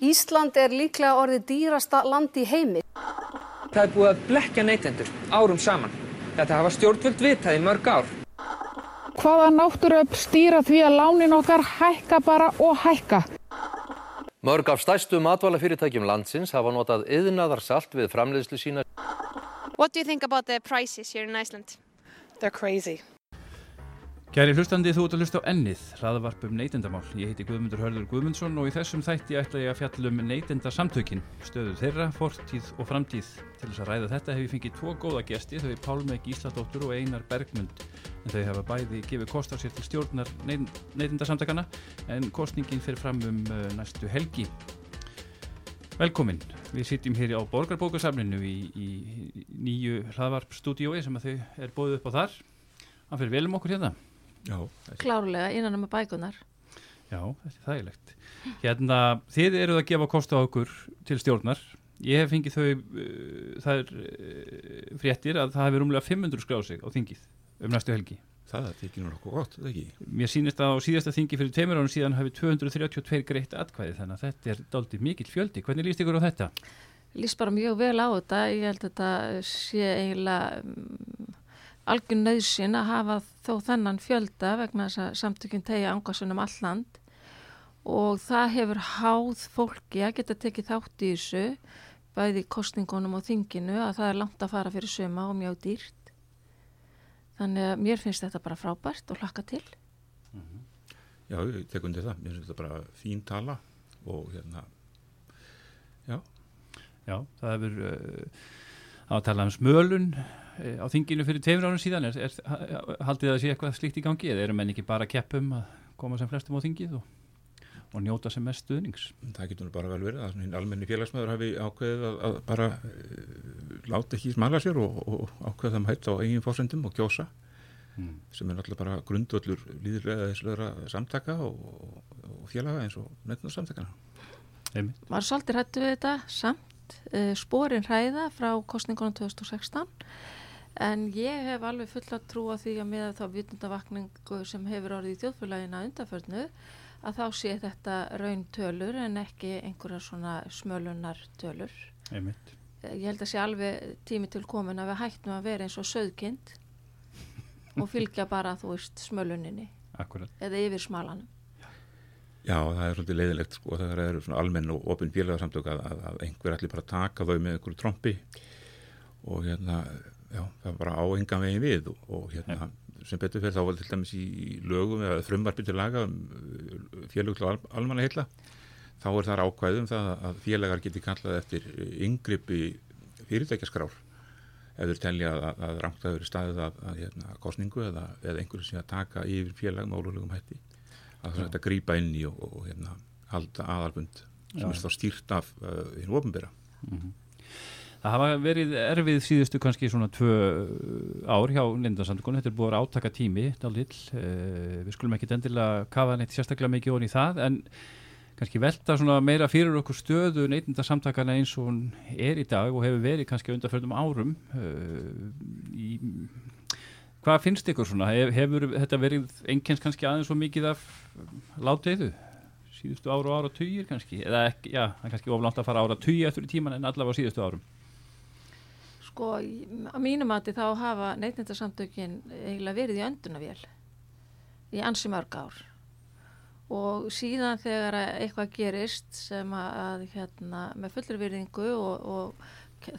Ísland er líklega orðið dýrasta land í heimi. Það er búið að blekja neytendur árum saman. Þetta hafa stjórnvöld vitað í mörg ár. Hvaða náttúruöfl stýra því að lánin okkar hækka bara og hækka? Mörg af stærstu matvælafyrirtækjum landsins hafa notað yðnaðarsalt við framleiðslu sína. What do you think about the prices here in Iceland? They're crazy. Kæri hlustandi þú ert að hlusta á ennið, hlaðavarp um neytendamál. Ég heiti Guðmundur Hörður Guðmundsson og í þessum þætti ætla ég að fjalla um neytendasamtökin, stöðu þeirra, fortíð og framtíð. Til þess að ræða þetta hef ég fengið tvo góða gesti, þau er Pálmi Gísladóttur og Einar Bergmund. En þau hafa bæði gefið kostar sér til stjórnar neytendasamtakana en kostningin fyrir fram um uh, næstu helgi. Velkomin, við sitjum hér á Borgarbókasafninu í, í nýju hlaðvarpstúdiói sem að þau er bóðið upp á þar. Það fyrir velum okkur hérna. Já, Klárlega innan með bækunar. Já, þetta er þægilegt. Hérna, þið eruð að gefa kost á okkur til stjórnar. Ég hef fengið þau, uh, það er uh, fréttir að það hefur umlega 500 skráð sig á þingið um næstu helgi. Það er ekki nokkuð gott, það ekki? Mér sýnist að á síðasta þingi fyrir tveimur ánum síðan hafi 232 greitt atkvæði þannig að þetta er daldið mikill fjöldi. Hvernig líst ykkur á þetta? Lýst bara mjög vel á þetta. Ég held að þetta sé eiginlega um, algjör nöðsin að hafa þó þennan fjölda vegna þess að samtökjum tegja ángasunum alland og það hefur háð fólki að geta tekið þátt í þessu bæði kostningunum og þinginu að það er langt að fara fyrir söma og mjög dýrt. Þannig að mér finnst þetta bara frábært og hlakka til. Mm -hmm. Já, ég tek undir það. Mér finnst þetta bara fín tala og hérna, já. Já, það hefur uh, að tala um smölun uh, á þinginu fyrir tveimur ánum síðan. Er, er, haldið það að sé eitthvað slíkt í gangi eða eru menn ekki bara keppum að koma sem flestum á þingið og, og njóta sem mest stuðnings? Það getur bara vel verið að hinn almenni félagsmaður hafi ákveðið að, að bara uh, láta ekki smala sér og, og ákveða þeim hætt á eigin fórsendum og kjósa mm. sem er náttúrulega bara grundvöldur líðræðislegra samtaka og, og félaga eins og nefnarsamtakana. Var svolítið hættu við þetta samt uh, spórin hræða frá kostningunum 2016 en ég hef alveg full að trúa því að með þá vitundavakningu sem hefur orðið í þjóðfélagina undarförnu að þá sé þetta raun tölur en ekki einhverja svona smölunar tölur. Einmitt. Ég held að sé alveg tími til komin að við hættum að vera eins og söðkind og fylgja bara þú veist smöluninni Akkurat. eða yfir smalanum. Já, það er svolítið leiðilegt sko það eru svona almenn og opinn félagsamtök að, að, að einhver allir bara taka þau með einhverju trombi og hérna, já, það er bara á engan veginn við og, og hérna sem betur fyrir þá var til dæmis í lögum eða frumvarpi til laga um félaglu al, almanna heila þá er þar ákvæðum það að félagar geti kallað eftir yngripi fyrirtækjaskrár ef þeir telja að, að að vera staðið að, hérna, kostningu eða, eða einhverju sem að taka yfir félag með ólulegum hætti að þetta grýpa inn í og, og hérna, halda aðalbund sem er þá stýrt af hinn uh, ofinbera mm -hmm. Það hafa verið erfið síðustu kannski svona tvö ár hjá Lindarsamtökunum, þetta er búið að átaka tími dalill, uh, við skulum ekki endilega kafa neitt sérstaklega mikið ón í það en kannski velta svona meira fyrir okkur stöðu neitindarsamtakana eins og hún er í dag og hefur verið kannski undarföldum árum. Uh, í Hvað finnst ykkur svona? Hefur þetta verið einnkjens kannski aðeins svo mikið af láteiðu? Síðustu ára og ára tugir kannski? Eða ekki, já, það er kannski oflant að fara ára tugi eftir í tíman en allavega síðustu árum. Sko, á mínum mati þá hafa neitindarsamtökin eiginlega verið í öndunavél í ansi mörg ár og síðan þegar eitthvað gerist sem að hérna með fullri virðingu og, og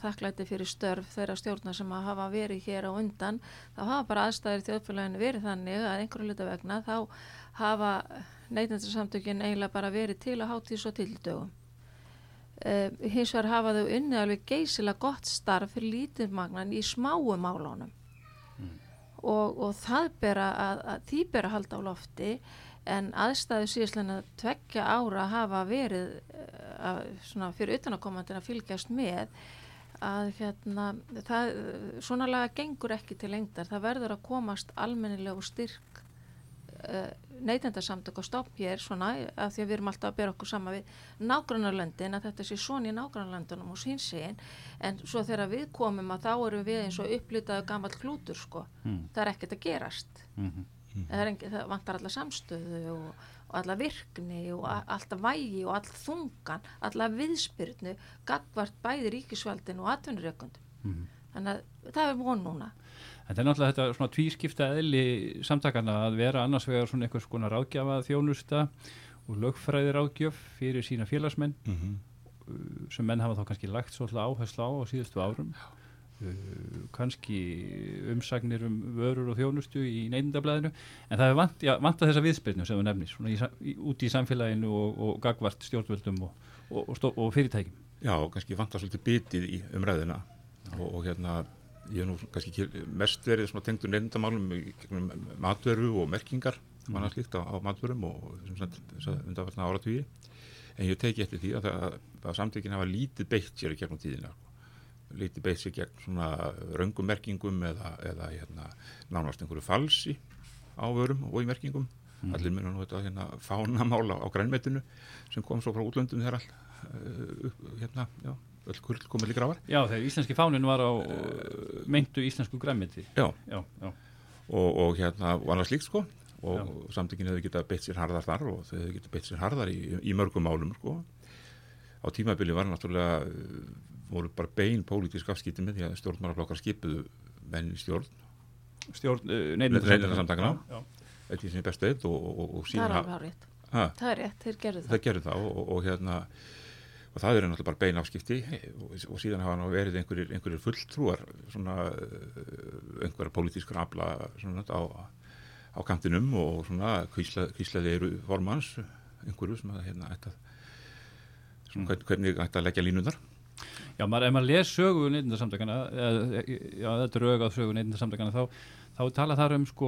þakklæti fyrir störf þeirra stjórnar sem að hafa verið hér á undan þá hafa bara aðstæðir þjóðfélaginu verið þannig að einhverju luta vegna þá hafa neitindarsamtökin eiginlega bara verið til að hátíð svo tildögum uh, hins vegar hafa þau unni alveg geysilega gott starf fyrir lítilmagnan í smáu málunum mm. og, og það bera að, að því bera halda á lofti en aðstæðu síðastlega tveggja ára hafa verið uh, svona fyrir utanakomandin að fylgjast með að hérna það, svona laga gengur ekki til lengdar, það verður að komast almennilegu styrk uh, neytendarsamtök og stopp hér svona af því að við erum alltaf að bera okkur sama við nágrannarlöndin að þetta sé svona í nágrannarlöndunum og sínsegin en svo þegar við komum að þá erum við eins og upplýtaðu gammal klútur sko, mm. það er ekkert að gerast mm -hmm. það, engi, það vantar alla samstöðu og, og alla virkni og alltaf vægi og all þungan, alla viðspyrnu gagvart bæði ríkisvaldin og atvinnurökundum. Mhm. Þannig að það er von núna. Þetta er náttúrulega þetta svona tvískipta eðli samtakana að vera annars vegar svona einhvers konar ráðgjafa þjónusta og lögfræði ráðgjöf fyrir sína félagsmenn Mhm. uh, sem menn hafa þá kannski lagt svolítið áherslu á á síðustu árum uh, kannski umsagnir um vörur og þjónustu í neyndablaðinu en það er vant, já, vantað þessa viðspyrnu sem við nefnir svona í, sa- í, samfélaginu og, og gagvart stjórnvöldum og, og, og, og fyrirtækjum. Já, kannski vantar svolítið bitið í umræðina og, og hérna ég hef nú kannski mest verið svona tengdur nefndamálum í gegnum matveru og merkingar og annað slíkt á, á matverum og að undanfallna áratvíi en ég teki eftir því að, að, að samtökin hafa lítið beitt sér í gegnum tíðina. sko. Lítið beitt sér gegn svona röngum merkingum eða, eða hérna, nánast einhverju falsi á vörum og í merkingum. Allir minna nú þetta hérna, fánamál á, grænmetinu sem kom svo frá útlöndum þegar all upp, hérna, já, öll kurl komið líka rávar Já, þegar íslenski fánin var á uh, meintu íslensku græmiti já, Já, já, og, og hérna og annað slíkt sko og samtökin hefur getað beitt sér harðar þar og þau hefur getað beitt sér harðar í, í mörgum málum sko. Á tímabili var náttúrulega voru bara bein pólitísk afskipti með því að stjórnmáraflokkar skipuðu menn í stjórn stjórn uh, Neytendasamtakanna. Já, eftir því sem ég best veit og, og, og Það er síðan alveg hárétt. ha, Það er rétt, þeir gerðu það. það gerðu það og, og hérna og það eru náttúrulega bara bein afskipti og, og síðan hafa nú verið einhverjir, einhverjir fulltrúar svona uh, einhverja pólitískar afla svona á, á kantinum og svona kvísla, kvíslaði eru formans einhverju sem að hérna ætti að svona, hvern- hvernig ætti að leggja línunar Já, maður, ef maður les sögu neytindarsamtakana, já, þetta er á sögu neytindarsamtakana, þá, þá tala þar um, sko,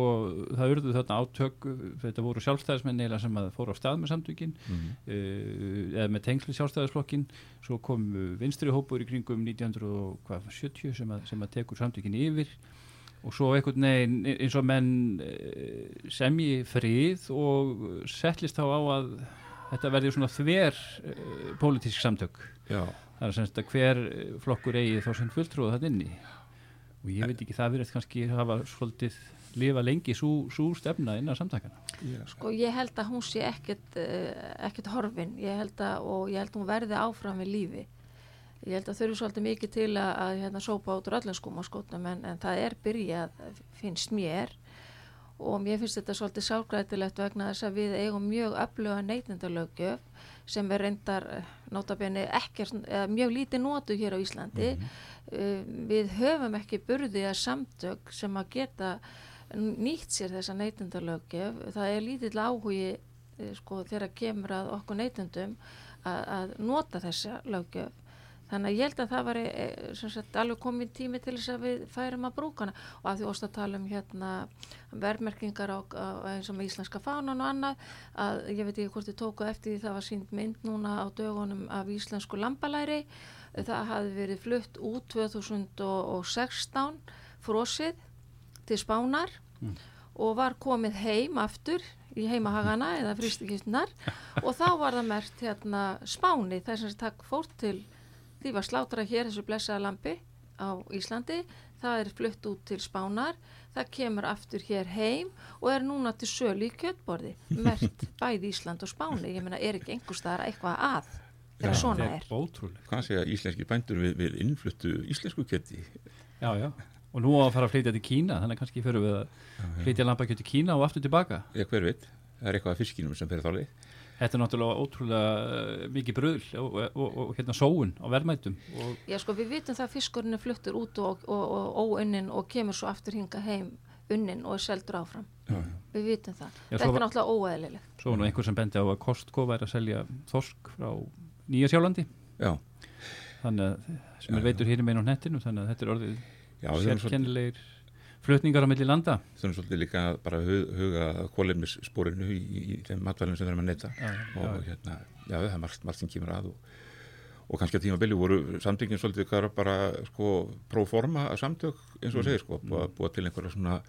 það urðu þarna átök, þetta voru sjálfstæðismenn eiginlega sem að fóru á stað með samtökin, Mhm. uh, eða með tengsli sjálfstæðisflokkin, svo kom uh, vinstri hópur í kringum 1970 sem að, sem að tekur samtökin yfir. Og svo einhvern veginn eins og menn uh, semji frið og settlist þá á að þetta verði svona þver pólitísk samtök. Já, það er semst að hver eh, flokkur eigi þá sem fulltrúða það inni. Og ég veit ekki það verið kannski hafa svolítið lifa lengi svo stefna innan samtakana Sko ég held að hún sé ekkert, uh, ekkert horfin. Ég held að, og ég held að hún verði áfram við lífi. Ég held að þurfi svolítið mikið til að, að hérna, sópa út úr öllum skúm á skótnum en, en það er byrjað, finnst mér og mér finnst þetta svolítið sálgrætilegt vegna þess að við eigum mjög öfluga neytendalöggjöf sem er reyndar eh, notabenni ekkert, mjög lítið notu hér á Íslandi. uh, við höfum ekki burði að samtök sem að geta nýtt sér þessa neytendalöggjöf. Það er lítill áhugi eh, sko, þegar kemur að okkur neytendum að, að nota þessa löggjöf. Þannig að ég held að það var sagt, alveg komin tími til þess að við færum að brúkana og að því óst að tala um hérna verðmerkingar á, á eins og með íslenska fánan og annað að ég veit ekki hvort þið tókuð eftir því það var sínt mynd núna á dögunum af íslensku lambalæri. Það hafi verið flutt út 2016 frosið til Spánar og var komið heim aftur í heimahagana eða fristikistnar og þá var það mert hérna Spáni þess að takk fórt til því var slátra hér þessu blessaða lampi á Íslandi. Það er flutt út til Spánar. Það kemur aftur hér heim og er núna til sölu í kjötborði. Mert bæði Ísland og Spáni. Ég meina er ekki einhver staðar eitthvað að þegar svona er ótrúlega hvað segja íslenski bændur við, við innfluttu íslensku kjöti? Já, já. og nú á að fara að flytja til Kína þannig að kannski fyrir við að flytja lambakjöt til Kína og aftur tilbaka. Já, hver veit, það er eitthvað af fiskinum sem fer þá leið þetta er náttúrulega ótrúlega uh, mikið bröðl og, og, og, og hérna sóun á verðmætum og Já sko við vitum það að fiskurinn er fluttur út og, og, og óunnin og kemur svo aftur hinga heim unnin og er seldur áfram. Já, já. Við vitum það. Já, Þetta er náttúrulega óeðlilegt. svo nú einhver sem bendi á að Costco væri að selja þorsk frá Nýja Sjálandi Já, þannig að sem er veitur hér með á nettinu þannig að þetta er orðið sérkennilegir flutningar á milli landa. Þurfum svolítið líka að bara hu- huga kólefnissporinu í, í, í þeim matvælum sem við erum að neyta. Já, já, og hérna, já það er margt, margt sem kemur að og, og kannski að tímabili voru samtökin svolítið er bara sko próforma samtök eins og að segja sko, búa, búa til einhverja svona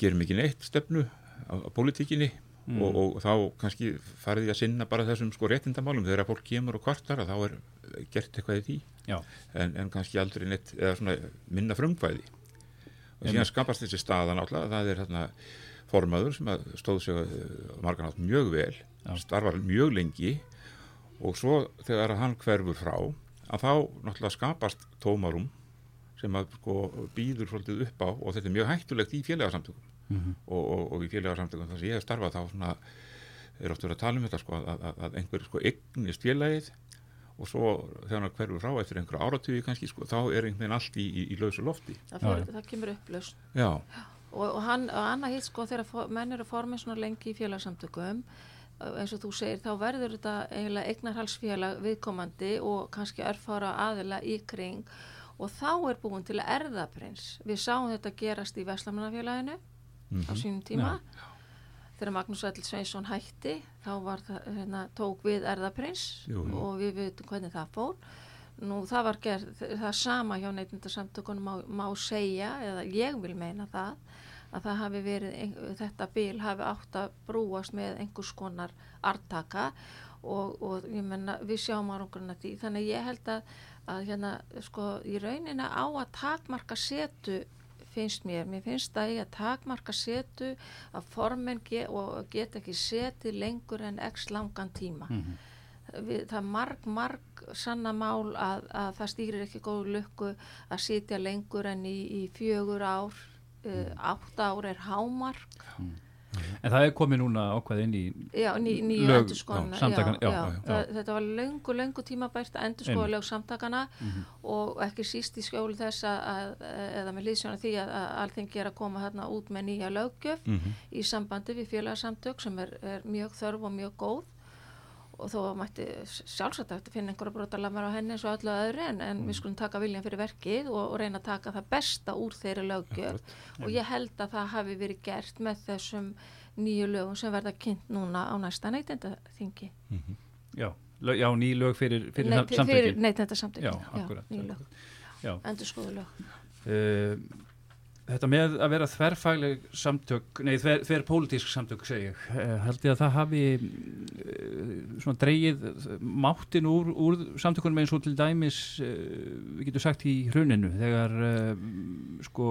gerum ekki neitt stefnu á, á pólitíkinni og, og þá kannski farið því að sinna bara þessum sko réttindamálum. Þegar fólk kemur og kvartar að þá er gert eitthvað í því. En, en kannski aldrei neitt eða svona minna frumkvæði og síðan skapast þessi staða náttúrulega það er þarna formaður sem að stóð sig margan átt mjög vel, starfar mjög lengi og svo þegar hann hverfur frá að þá náttúrulega skapast tómarum sem að sko býður svolítið upp á og þetta er mjög hættulegt í félagsamtökum Mhm. og, og, og í félagsamtökum þar sem ég hef starfað þá svona er oft verið að tala um þetta sko að, að, að einhver sko eignist félagið og svo þegar hann hverfur frá eftir einhverja áratugi kannski sko þá er einhvern veginn allt í, í, í lausu lofti. Það, fer, það kemur upplaust Já, og, og hann, og annað hitt sko þegar menn eru formin svona lengi í félagsamtökum eins og þú segir þá verður þetta eiginlega eignarhalsfélag viðkomandi og kannski örfára aðila í kring. Og þá er búin til að erðaprins við sáum þetta gerast í Veslamannafélaginu á sínum tíma þegar Magnús Ætl Sveinsson hætti þá var hérna, tók við erðaprins Jú, jú. og við veitum hvernig það fór. Nú það var gerð það sama hjá neitindarsamtökunum má, má segja eða ég vil meina það að það hafi verið, þetta bíl hafi átt að brúast með einhvers konar artaka og, og ég menna við sjáum árangurinn að því. Þannig ég held að, að hérna sko í rauninni á að takmarka setu finnst mér, mér finnst að ég að takmarka setu að formen ge og geta ekki setið lengur en x langan tíma. Við, það er marg, marg sanna mál að, að það stýrir ekki góðu lukku að sitja lengur en í, í fjögur ár. Uh, átt ár er hámark En það er komið núna ákvað inn í já, ný, nýju. Það- þetta var löngu, löngu tímabært að Einmitt. lög samtakana og ekki síst í skjólu þess að, eða með liðsjóna því að, að alþingi er að koma þarna út með nýja löggjöf í sambandi við félagsamtök sem er, er mjög þörf og mjög góð og þó mætti sjálfsagt eftir finna einhverja brotalamar á henni eins og öllu öðru en, en við skulum taka viljan fyrir verkið og, og reyna að taka það besta úr þeirri löggjöf. Og ég held að það hafi verið gert með þessum nýju lögum sem verða kynnt núna á næsta neytendaþingi. Já, lög, já ný lög fyrir, fyrir Nei, samtökin neytendasamtökin. Já, akkurat, nýju lög, Já. endur skoðu lög. Uh, Þetta með að vera þverfagleg samtök, nei þver, þver pólitísk samtök segi ég, uh, held ég að það hafi svona dreigið máttin úr, úr samtökunum eins og til dæmis uh, við getum sagt í hruninu þegar uh, sko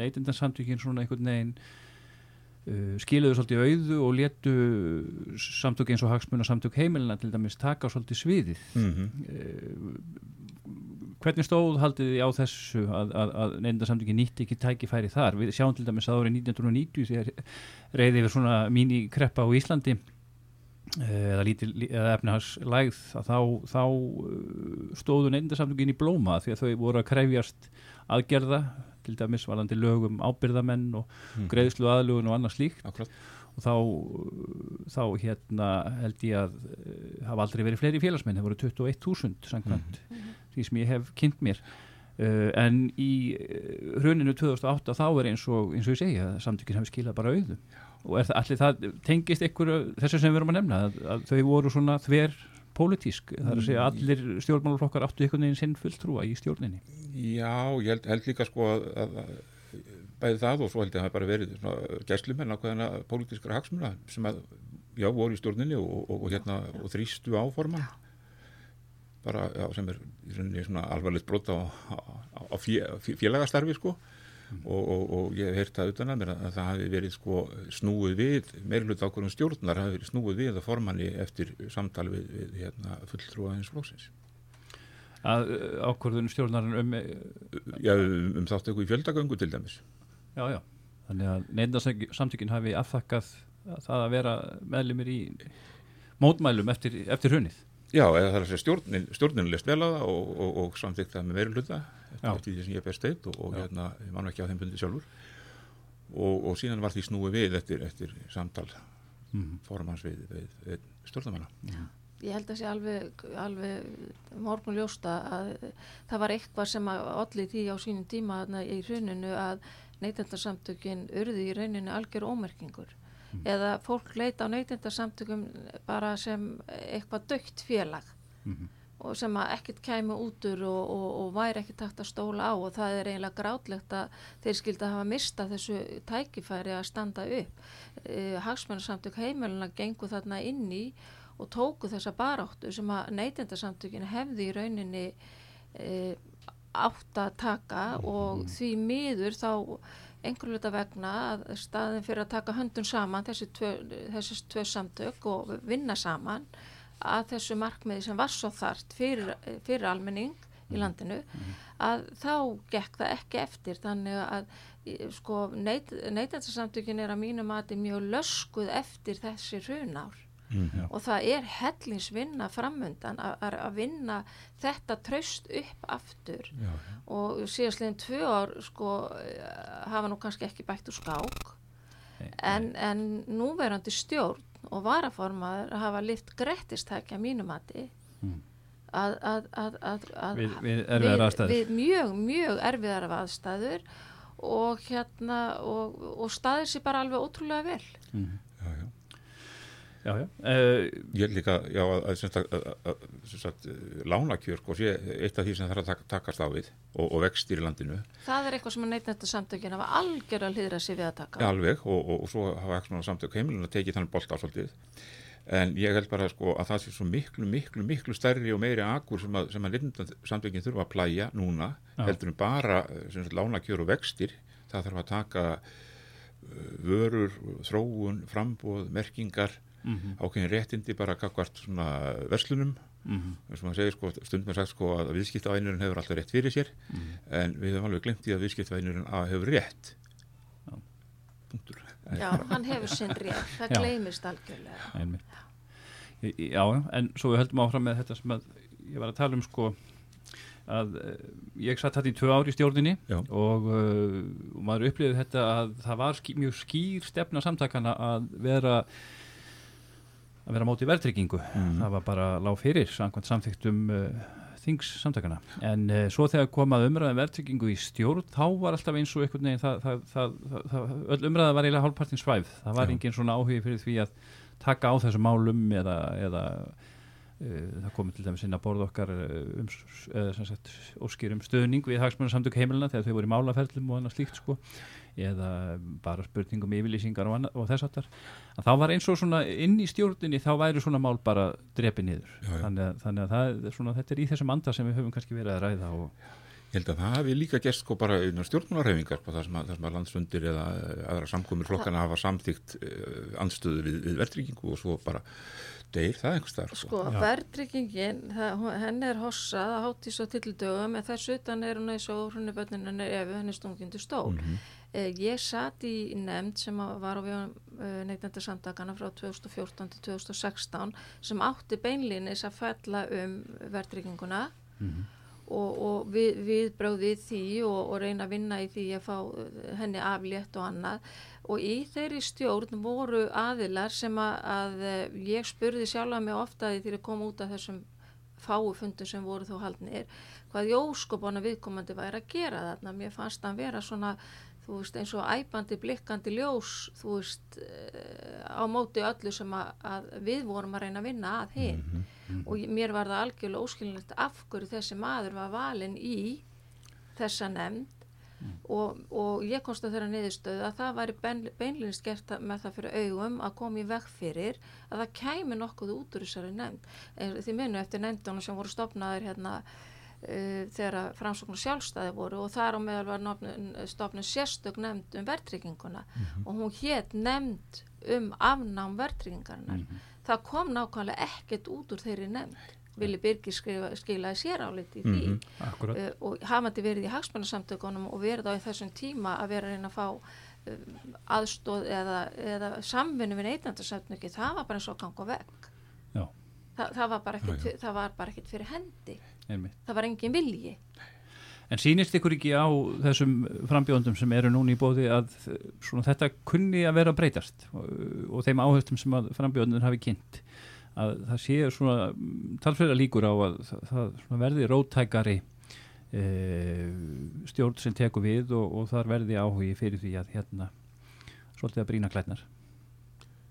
neytindansamtökin svona einhvern veginn uh, skiluðu svolítið auðu og letu samtök eins og hagsmuna samtök heimilina til dæmis taka svolítið sviðið. Mm hvernig stóð haldið þið á þessu að, að, að nefndarsamtökin nýtti ekki tækifæri þar? Við sjáum til dæmis að árið 1990 þegar reyði yfir svona mínikreppa á Íslandi. eh, eða, lítil, eða efnahagslægð að þá, þá eh, stóðu nefndarsamtökin í blóma því að þau voru að krefjast aðgerða til dæmis varðandi lögum ábyrðamenn og greiðslu aðlugun og annað slíkt. Akkurat. Og þá, þá hérna held ég að hafa aldrei verið fleiri félagsmenn, það voru 21.000 samkvæmt því sem ég hef kynnt mér. Uh, en í uh, hruninu 2008 þá er eins og, eins og ég segja, samtökin hefur skilað bara auðu og það, allir það tengist ykkur þessu sem við erum að nefna að, að þau voru svona þver pólitísk, það er að segja allir stjórnmálaflokkar áttu einhvern veginn sinn fulltrúa í stjórninni. Já, ég held, held líka sko að, að, bæði það og svo held ég að það bara verið svona gæslumenn ákveðina pólitískra hagsmuna sem að, já, voru í stjórninni og, og, og hérna, og þrýstu áforman bara, já, sem er í rauninni svona alvarlegt brot á, á, á fé- félagastarfi sko og, og, og ég hef heyrt það utan að mér að, að það hafi verið sko snúið við meirlut ákvörðum stjórnar hafi verið snúið við að formanni eftir samtal við, við hérna, fulltrúa eins flóksins að uh, ákvörðun stjórnarinn um uh, Já, um, um þátt eitthvað í fjöldagöngu til dæmis. Já, já, þannig að nefndarsamtökin hafi afþakkað það að vera meðlumir í mótmælum eftir, eftir hrunið. Já, eða það er að segja stjórnin, stjórnin lest vel á það og, og, og samþykkt það með Já. Eftir því sem ég best eitt og, og hérna, ég man ekki á þeim bundi sjálfur. Og, og síðan var því snúið við eftir, eftir samtal Mhm. formans við, við, við stjórnamanna ég held að sé alveg, alveg morgun ljósta að það var eitthvað sem að olli því á sínum tíma í hruninu að neytendarsamtökin urði í rauninu algjör ómerkingur. Eða fólk leita á neytendarsamtökum bara sem eitthvað dögt félag og sem að ekkert kæmi út úr og, og, og væri ekkert takt að stóla á og það er eiginlega grátlegt að þeir skildi að hafa mista þessu tækifæri að standa upp. Uh, Hagsmennarsamtök heimilina gengu þarna inn í og tóku þessa baráttu sem að neytendarsamtökin hefði í rauninni uh, átt að taka og því miður þá einhverju hluta vegna að staðin fyrir að taka höndun saman þessi tvö, þessi tvö samtök og vinna saman að þessu markmiði sem var svo þart fyrir, fyrir almenning í landinu að þá gekk það ekki eftir. Þannig að sko neit, neytendasamtökin er að mínu mati mjög löskuð eftir þessi hrunár. Og það er hellingsvinna framundan að, vinna þetta traust upp aftur. Já, og síðastliðin tvö ár sko hafa nú kannski ekki bætt úr skák. En, en núverandi stjórn og varaformaður hafa lift grettistækja mínu mati að, að, að, að, að Við- við aðstæður. við mjög, mjög erfiðar aðstæður og hérna og, og staðir sér bara alveg ótrúlega vel. Já, já. Já. Uh, Ég er líka, já, að, að, að, að, eh, lánakjör, sko, sé eitt af því sem þarf að taka, takast á við og, og vextir í landinu, það er eitthvað sem að neytnættu samtökin hafa algjörlega hlýðra sér við að taka á. alveg, og, og, og svo hafa ekki svona samtök heimilin að tekið þannig bolt á svolítið. En ég held bara, sko, að það sé svo miklu, miklu, miklu stærri og meiri akur sem að, sem að samtökin þurfa að plæja núna, Já. heldur en bara, eh, sagt, lánakjör og vextir, það þarf að taka vörur, þróun, frambóð, merkingar, Mhm. ákveðin réttindi bara kakvart svona verslunum Mhm. eins og maður segir sko, stundum er sagt sko að viðskiptavæðinurinn hefur alltaf rétt fyrir sér Mhm. en við höfum alveg glemt í að viðskiptavæðinurinn hefur rétt Já. punktur Já, hann hefur sinn rétt, það Já. gleymist algjörlega Einmitt. Já, já, en svo við höldum áfram með þetta sem að ég var að tala um sko að uh, ég satt þetta í tvö ár í stjórninni Já. og, uh, og maður upplifði þetta að það var ský, mjög skýr stefna samtakana að vera að vera móti verðtryggingu. Það var bara lág fyrir samþyktum uh, þings samtakana en uh, svo þegar komað umræðan verðtryggingu í stjórn þá var alltaf eins og einhvern veginn það, það, það, öll umræða var eiginlega hálfpartin svæf það var Já. engin svona áhugi fyrir því að taka á þessum málum eða, eða það komið til dæmis inn að borða okkar uh, um, eða sem sagt óskýr um stöðning við hagsmunum samtök heimilina þegar þau voru í málaferlum og annað slíkt sko. Eða bara spurningum yfirlýsingar og, annað, og þess aftar að þá var eins og svona inn í stjórninni þá væri svona mál bara drepi niður. Þannig, að- þannig að það, svona, þetta er í þessum anda sem við höfum kannski verið að ræða og Ég held að það hafi líka gert sko bara stjórnmálarhefingar sko, þar sem að, að landsfundir eða eh, aðra samkomur flokkana hafa samþygt uh, andstöðu við, við verðtryggingu og svo bara deyr það einhvers þar Sko, verðtryggingin, það- hún- henni er hossað að háttís og tildögum en þess utan er hún eins og hrunni bönnin henni ef henni stungindi stól. Eh, Ég satt í nefnd sem að var á við uh, neytendasamtakana frá 2014 til 2016 sem átti beinlínis að fella um verðtrygginguna og, og við, við bröðið því og, og reyna að vinna í því að fá eh, henni aflétt og annað og í þeirri stjórn voru aðilar sem að, að eh, ég spurði sjálfa mig ofta því þegar ég kom út af þessum fáu fundum sem voru þó haldnir hvað jóskopana viðkomandi væri að gera þarna. Mér fannst hann vera svona þú veist eins og æpandi blikkandi ljós þú veist eh, á móti öllu sem að, að við vorum að reyna að vinna að hinn og ég- mér var það algjörlega óskilinlegt af hverju þessi maður var valinn í þessa nefnd og, og ég komst að þeirra niðurstöðu að það væri bein, beinlinist gert með það fyrir augum að koma í veg fyrir að það kæmi nokkuð út úr þessari nefnd. Því munu eftir nefndunum sem voru stopnaðir hérna uh, þegar framsókn og sjálfstæði voru og þar á meðal var stopnun sérstök nefnd um verðtrygginguna og hún hétt nefnd um afnám verðtryggingarinnar. Það kom nákvæmlega ekkert út úr þeirri nefnd Vili Birgir skilaði sér álit í því. Akkurat. Uh, og hafandi verið í hagsmunarsamtökunum og verið á þessum tíma að vera að reyna að fá uh, aðstóð eða, eða samvinnu við neytandarsöfnuki, það var bara eins og gang og Já. Þa, það, var bara ekkit, það var bara ekkit fyrir hendi. Einmitt. það var engin vilji. En sýnist ykkur ekki á þessum frambjóðundum sem eru núna í bóði að eh, svona, þetta kunni að vera breytast og, og þeim áhugtum sem að frambjóðundin hafi kynnt að það sé svona talsverða líkur á að það, verði róttækari e, stjórn sem tekur við og, og þar verði áhugi fyrir því að hérna svolítið að brína klætnar.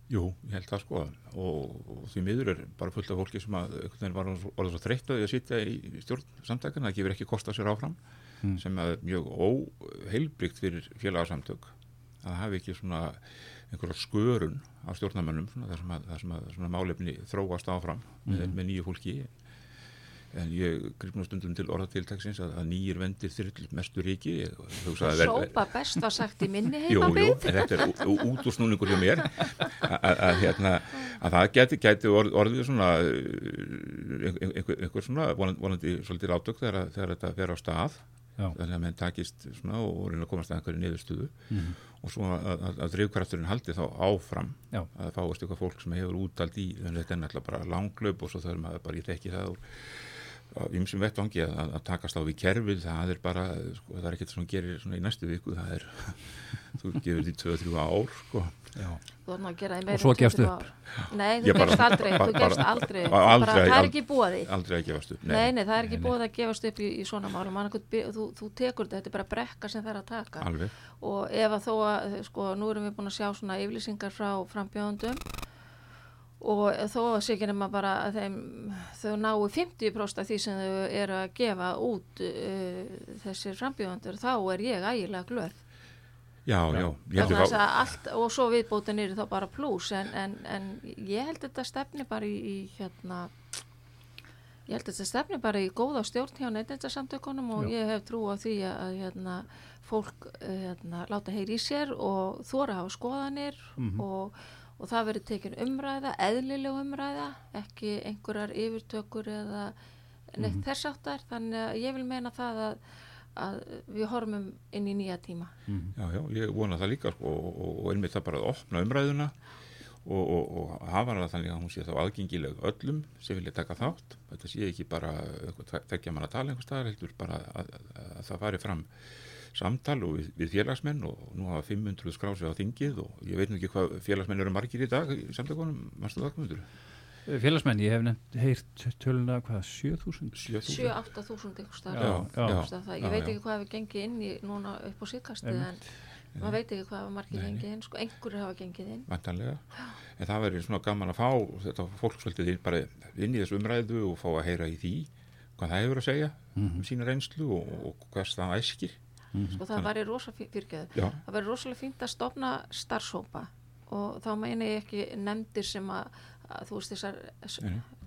Jú, ég held það sko og, og því miður er bara fullt af fólki sem að var orðið svo þreytt að sitja í stjórn samtækana, það gefur ekki kost á sér áfram Mm. sem að er mjög óheilbrygt fyrir félagarsamtök að hafi ekki svona einhverja skörun á stjórnarmönnum svona, þar sem að, þar sem að svona málefni þróast áfram með, Mhm. með nýju fólki en ég grip nú stundum til orðatiltaksins að, að nýjir vendir þyrl mestu ríki Sópa best var sagt í minni Jú, jú, heimabið. en þetta er út úr snúningur hjá mér að, að, að, hérna, að það geti, geti orð, orðið svona uh, einhver, einhver, svona vonandi, svolítið átök þegar, að- þegar þetta fer á stað. Þannig að menn takist svona og reyna að komast að einhverju niðurstöðu Mhm. og svo að, að, að drifkrafturinn haldi þá áfram Já. að fáist eitthvað fólk sem hefur útald í þetta er náttúrulega bara langlöp og svo þarf maður bara, ég þekki það úr af ýmsum vettvangi að, að, að takast á við kerfið, það er bara sko, það er ekkert sem gerir svona í næstu viku það er, þú gefur því 2-3 ár sko. Já. Þú erum að gera því Og svo gefst 20 upp. Nei, þú gefst aldrei, þú gefst aldrei. það er ekki því. aldrei að gefast upp Nei, nei, það er ekki Nei, nei. búið að gefast upp í, í svona málum. Þú, þú tekur þetta, þetta er bara brekka sem það er að taka. alveg, Og ef að þó að, sko, nú erum við búin að sjá svona yfirlýsingar frá frambjóðundum og þó sé ekki nema bara að þeim, þau náu 50% af því sem þau eru að gefa út uh, þessir frambjóðundur, þá er ég ægilega glöð. já, já, allt, og svo viðbótin er þá bara pluss en, en, en ég held þetta stefni bara í, í hérna ég held þetta stefni bara í góða stjórn hjá neytindarsamtökunum og ég hef trú á því að, að hérna, fólk eh, hérna, láta heyri í sér og þóra hafa skoðanir og, og það verður tekin umræða, eðlileg umræða ekki einhverjar yfirtökur eða neitt þess áttar þannig að ég vil meina það að, að við horfum inn í nýja tíma. Já, já, ég vona það líka sko, og, og, og einmitt það bara að opna umræðuna og, og, og hafa hana þannig að hún sé þá aðgengileg öllum sem vilja taka þátt. Þetta sé ekki bara þekkja mann að tala einhvers staðar heldur bara að, að, að það fari fram samtal og við, við félagsmenn og nú hafa 500 skrási á þingið og ég veit nú ekki hvað félagsmenn eru margir í dag í samtökunum, mannstu það komundur? Félagsmenn, ég hef nefnt heyrt töluna, hvað, 7000? 7-8 þúsund. Ykkur Já, starf ég veit ekki hvað við gengið inn í núna upp á síðkastið en maður veit ekki hvað margir gengið inn sko, einhverju hafa gengið inn. Vantanlega en það verður svona gaman að fá þetta fólksvöldið bara inn í þessu umræðu og fá að heyra í því hvað það hefur að segja um sína reynslu og, og hvers það æskir sko, það væri rosa fyrirgeðu Já. það væri rosalega fínt að stopna starfsópa og þá meina ég ekki nefndir sem að, að þú veist þessar.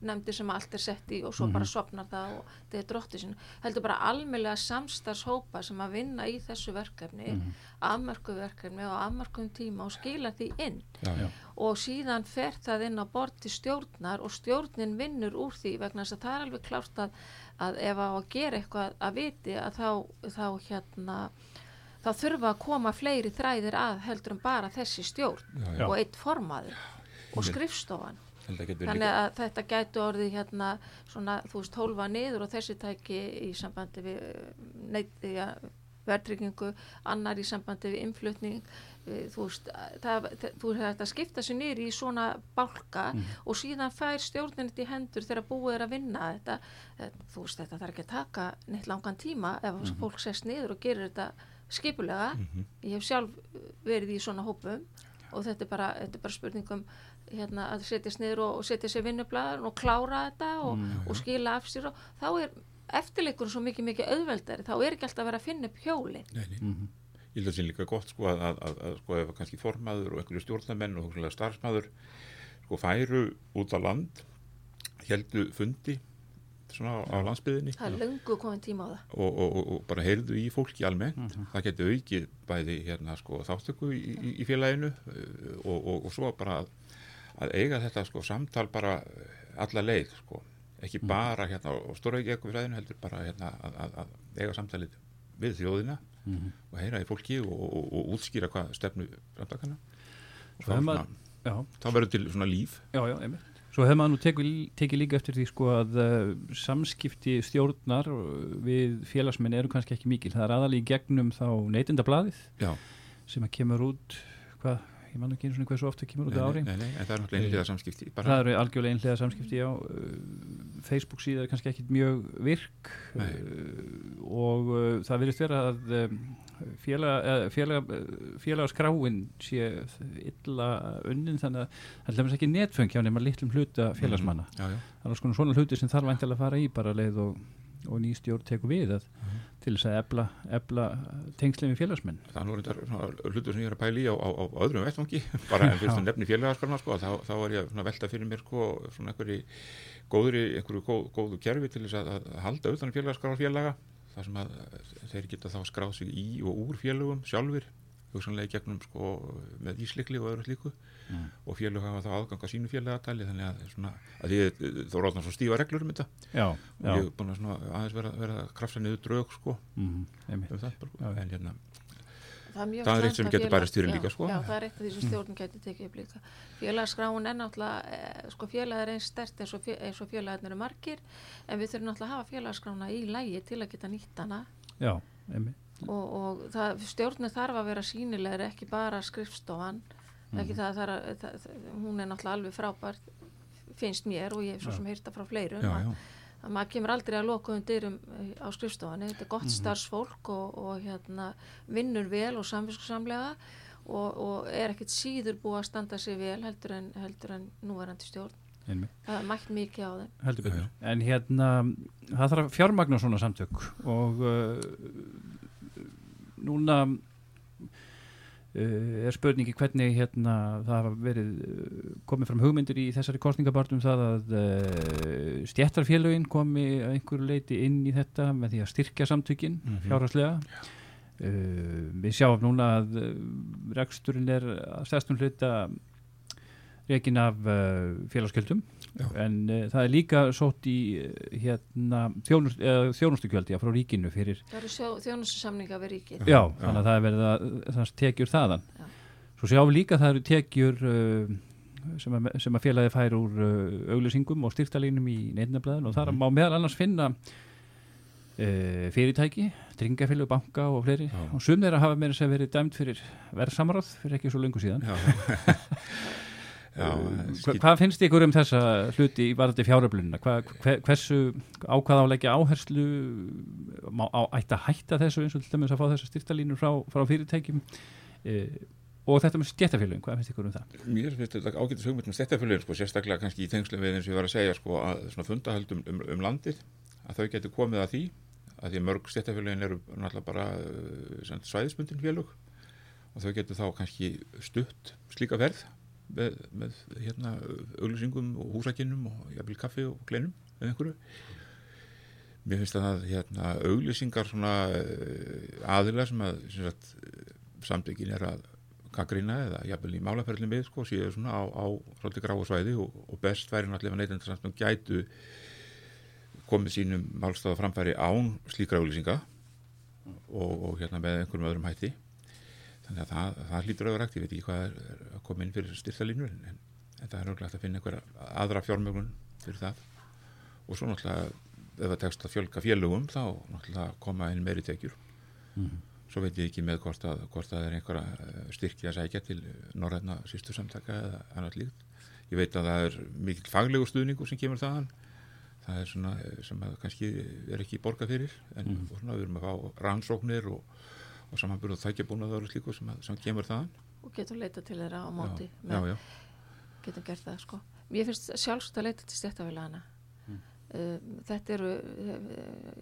Nefndir sem allt er sett í og svo bara sopnar það og þetta er dróttu sin heldur bara almennlega samstarfshópa sem að vinna í þessu verkefni mm afmörku verkefni og afmörkum tíma og skila því inn. Já, já. og síðan fer það inn á bort til stjórnar og stjórnin vinnur úr því vegna þess að það er alveg klárt að, að ef á að gera eitthvað að viti að þá, þá hérna þá þurfa að koma fleiri þræðir að heldur en bara þessi stjórn Já, og eitt formaður og skrifstofan þannig að þetta gætu orðið hérna svona þú veist hólfa niður og þessi tæki í sambandi við neitt, ja, verðtryggingu, annar í sambandi við innflutning eh, þú veist, það, þú veist þetta skipta sér niður í svona bálka og síðan fær stjórnin þetta í hendur þegar búið er að vinna þetta, eh, þú veist þetta þarf ekki að taka neitt langan tíma ef mm fólk sest niður og gerir þetta skipulega. Ég hef sjálf verið í svona hópum og þetta er bara, þetta er bara spurningum hérna, að setjast niður og, og setja sér vinnublaður og klára þetta og, og skila af sér og þá er eftirleikur svo mikið mikið auðveldari. Þá er ekki alltaf að vera að finna upp hjólin. Nei, nei. Ég held að það sé líka gott sko að, að, að, að sko ef kannski formaður og einhverju stjórnarmenn og hugsanlega starfsmaður sko færu út á land heldu fundi svona á, á landsbyðinni það er löngu komin tíma á það. Og, og, og, og bara heyrðu í fólki almennt. Það getur aukið bæði hérna sko þáttöku í, í, í félaginu uh, og, og, og svo bara að, eiga þetta sko samtal bara uh, alla leið sko. Ekki bara hérna á stóraugja eitthvað fræðinu heldur bara hérna að, að, að eiga samtalið við þjóðina og heyra í fólki og, og, og útskýra hvað stefnu samtakana og maður- svona, Já, þá verður til svona líf. Já, já, einmitt. Svo hefur maður nú tekið, tekið líka eftir því sko að uh, samskipti stjórnar við félagsmenn eru kannski ekki mikil. Það er aðalí gegnum þá neytindablaðið sem að kemur út, hvað, ég man ekki eins og hversu ofta kemur út á ári. nei, nei, en það er náttúrulega einhverja samskipti bara, Það eru algjörlega einhlega samskipti á Facebook síða er kannski ekkit mjög virk Nei. uh, og uh, það verðist vera að um, félag, félag, félagaskráin sé illa unnin þannig að það er lemast ekki netföng hjá nema litlum hluta félagsmanna. já, já, Það er konar svona hluti sem þarf að fara í bara leið og og ný stjórn tekur við að, til þess að ebla, ebla tengslinn við félagsmenn. Það er svona hlutur sem ég er að pæla í á, á, á öðrum vettvangi, bara en fyrst að nefni félagaskarna sko, þá, þá er ég að velta fyrir mér sko, svona einhverju góðri, einhverju góð, góðu kerfi til þess að, að halda utan félagaskarna félaga, þar sem að þeir geta þá skráð sig í og úr félagum sjálfur, hugsanlega gegnum sko með íslikli og öðru slíku Mm. og félag hafa þá aðgang á sínu félagatali þannig að svona, að því þá ráðnar svo stífa reglur um þetta Já, og já. ég er búin að svona aðeins vera, vera að krafsa niður drög sko Mm, um það bara, Já. en hérna Það er, mjög Það er eitt sem að getur fyrir já, líka, sko. Já, það er eitt af því sem stjórn getur tekið upp líka. Félagskráin er náttúrulega, eh, sko félag er eins stert eins og, og félagarnir eru margir, en við þurfum náttúrulega að hafa félagskrána í lægi til að geta nýtt hana Já, einmitt. og, og það, stjórnir þarf að vera sínilegri, ekki bara skrifstofan, ekki það, það, er, það, það, hún er náttúrulega alveg frábært, finnst mér og ég hef svo sem heyrta frá fleirum, já, að, já, að maður kemur aldrei að lokuðum dyrum eh, á skrifstofanni, þetta er gott Mhm. starfsfólk og, og hérna, vinnur vel og samviskusamlega og, og er ekkit síður búið að standa sig vel heldur en, heldur en núverandi stjórn. einmitt. Það er mætt mikið á þeim. heldur betur. Já, En hérna, það þarf að fjármagna svona samtök og uh, núna uh, er spurningi hvernig hérna það hafa verið uh, komið fram hugmyndir í þessari kostningabartum það að uh, stjættarfélögin komi að einhverju leiti inn í þetta með því að styrkja samtökin Mhm. fjárhagslega. Uh, við sjáum núna að reksturinn er að stærstum hluta rekin af félagsgjöldum Já. en uh, það er líka sótt í uh, hérna, þjónust, uh, þjónustugjöld já, frá ríkinu fyrir Það eru þjónustusamninga við ríkið. já, þannig að það er verið að það tekjur þaðan Já. svo sjáum við líka að það eru tekjur uh, sem, að, sem að félagi fær úr uh, auglýsingum og styrtalínum í neinnablaðin og þar má meðal annars finna uh, fyrirtæki tryggingafélög, banka og fleiri Já. og sum þeirra hafa meira sem verið dæmt fyrir verðsamráð fyrir ekki svo lengur síðan já, já, Uh, skýt, Hvað finnst ykkur um þessa hluti í varandi fjáröflunina? Hversu ákvað áleggja áherslu má, á, ætti að hætta þessu eins og til dæmis að fá þessa styrtalínur frá, frá fyrirtækjum e, og þetta með stjættafélugin, hvað finnst ykkur um það? mér finnst þetta ágætis hugmynd með stættafélagin sko, sérstaklega kannski í tengslu við eins og ég var að segja sko, að svona fundahöldum um, um landið að þau getur komið að því að því mörg stættafélagin eru náttúrulega bara uh, svæðisbundin félug og þau getur þá kannski stutt slíka verð með, með hérna auglýsingum og húsakinnum og jafnvel kaffi og kleinum eða einhverju. Mér finnst að hérna, auglýsingar svona uh, aðilar sem að sem samtökin er að kakrína eða jafnvel í málaferðin við sko, séu svona á, á svolítið gráu svæði og, og best væri náttúrulega neytendarsamtum gætu komið sínum málstáða framfæri án slíkra auglýsinga og, og hérna með einhverjum öðrum hætti þannig að það, það hlýtur að vera rægt ég veit ekki hvað er, að koma inn fyrir styrtalínur en, en það er auðvitað að finna einhverja aðra fjármögnun fyrir það. Og svo náttúrulega ef það tekst að fjölga félögum þá náttúrulega koma inn meiri tekjur. Svo veit ég ekki með hvort að, hvort að það er einhverja styrki að sækja til norræna sístu samtaka eða annað líkt ég veit að það er mikill faglegu stuðningur sem kemur þaðan. Það er svona eh, sem að kannski er ekki borga fyrir en Mhm. og svona við erum að fá rannsóknir og, og samanbyrðu og þækjabúnað og slíku sem, að, sem kemur þaðan og getur leita til þeirra á móti. já, já, já, getum gert það sko. Mér finnst sjálfsagt að leita til stjættafélagana. Uh, þetta eru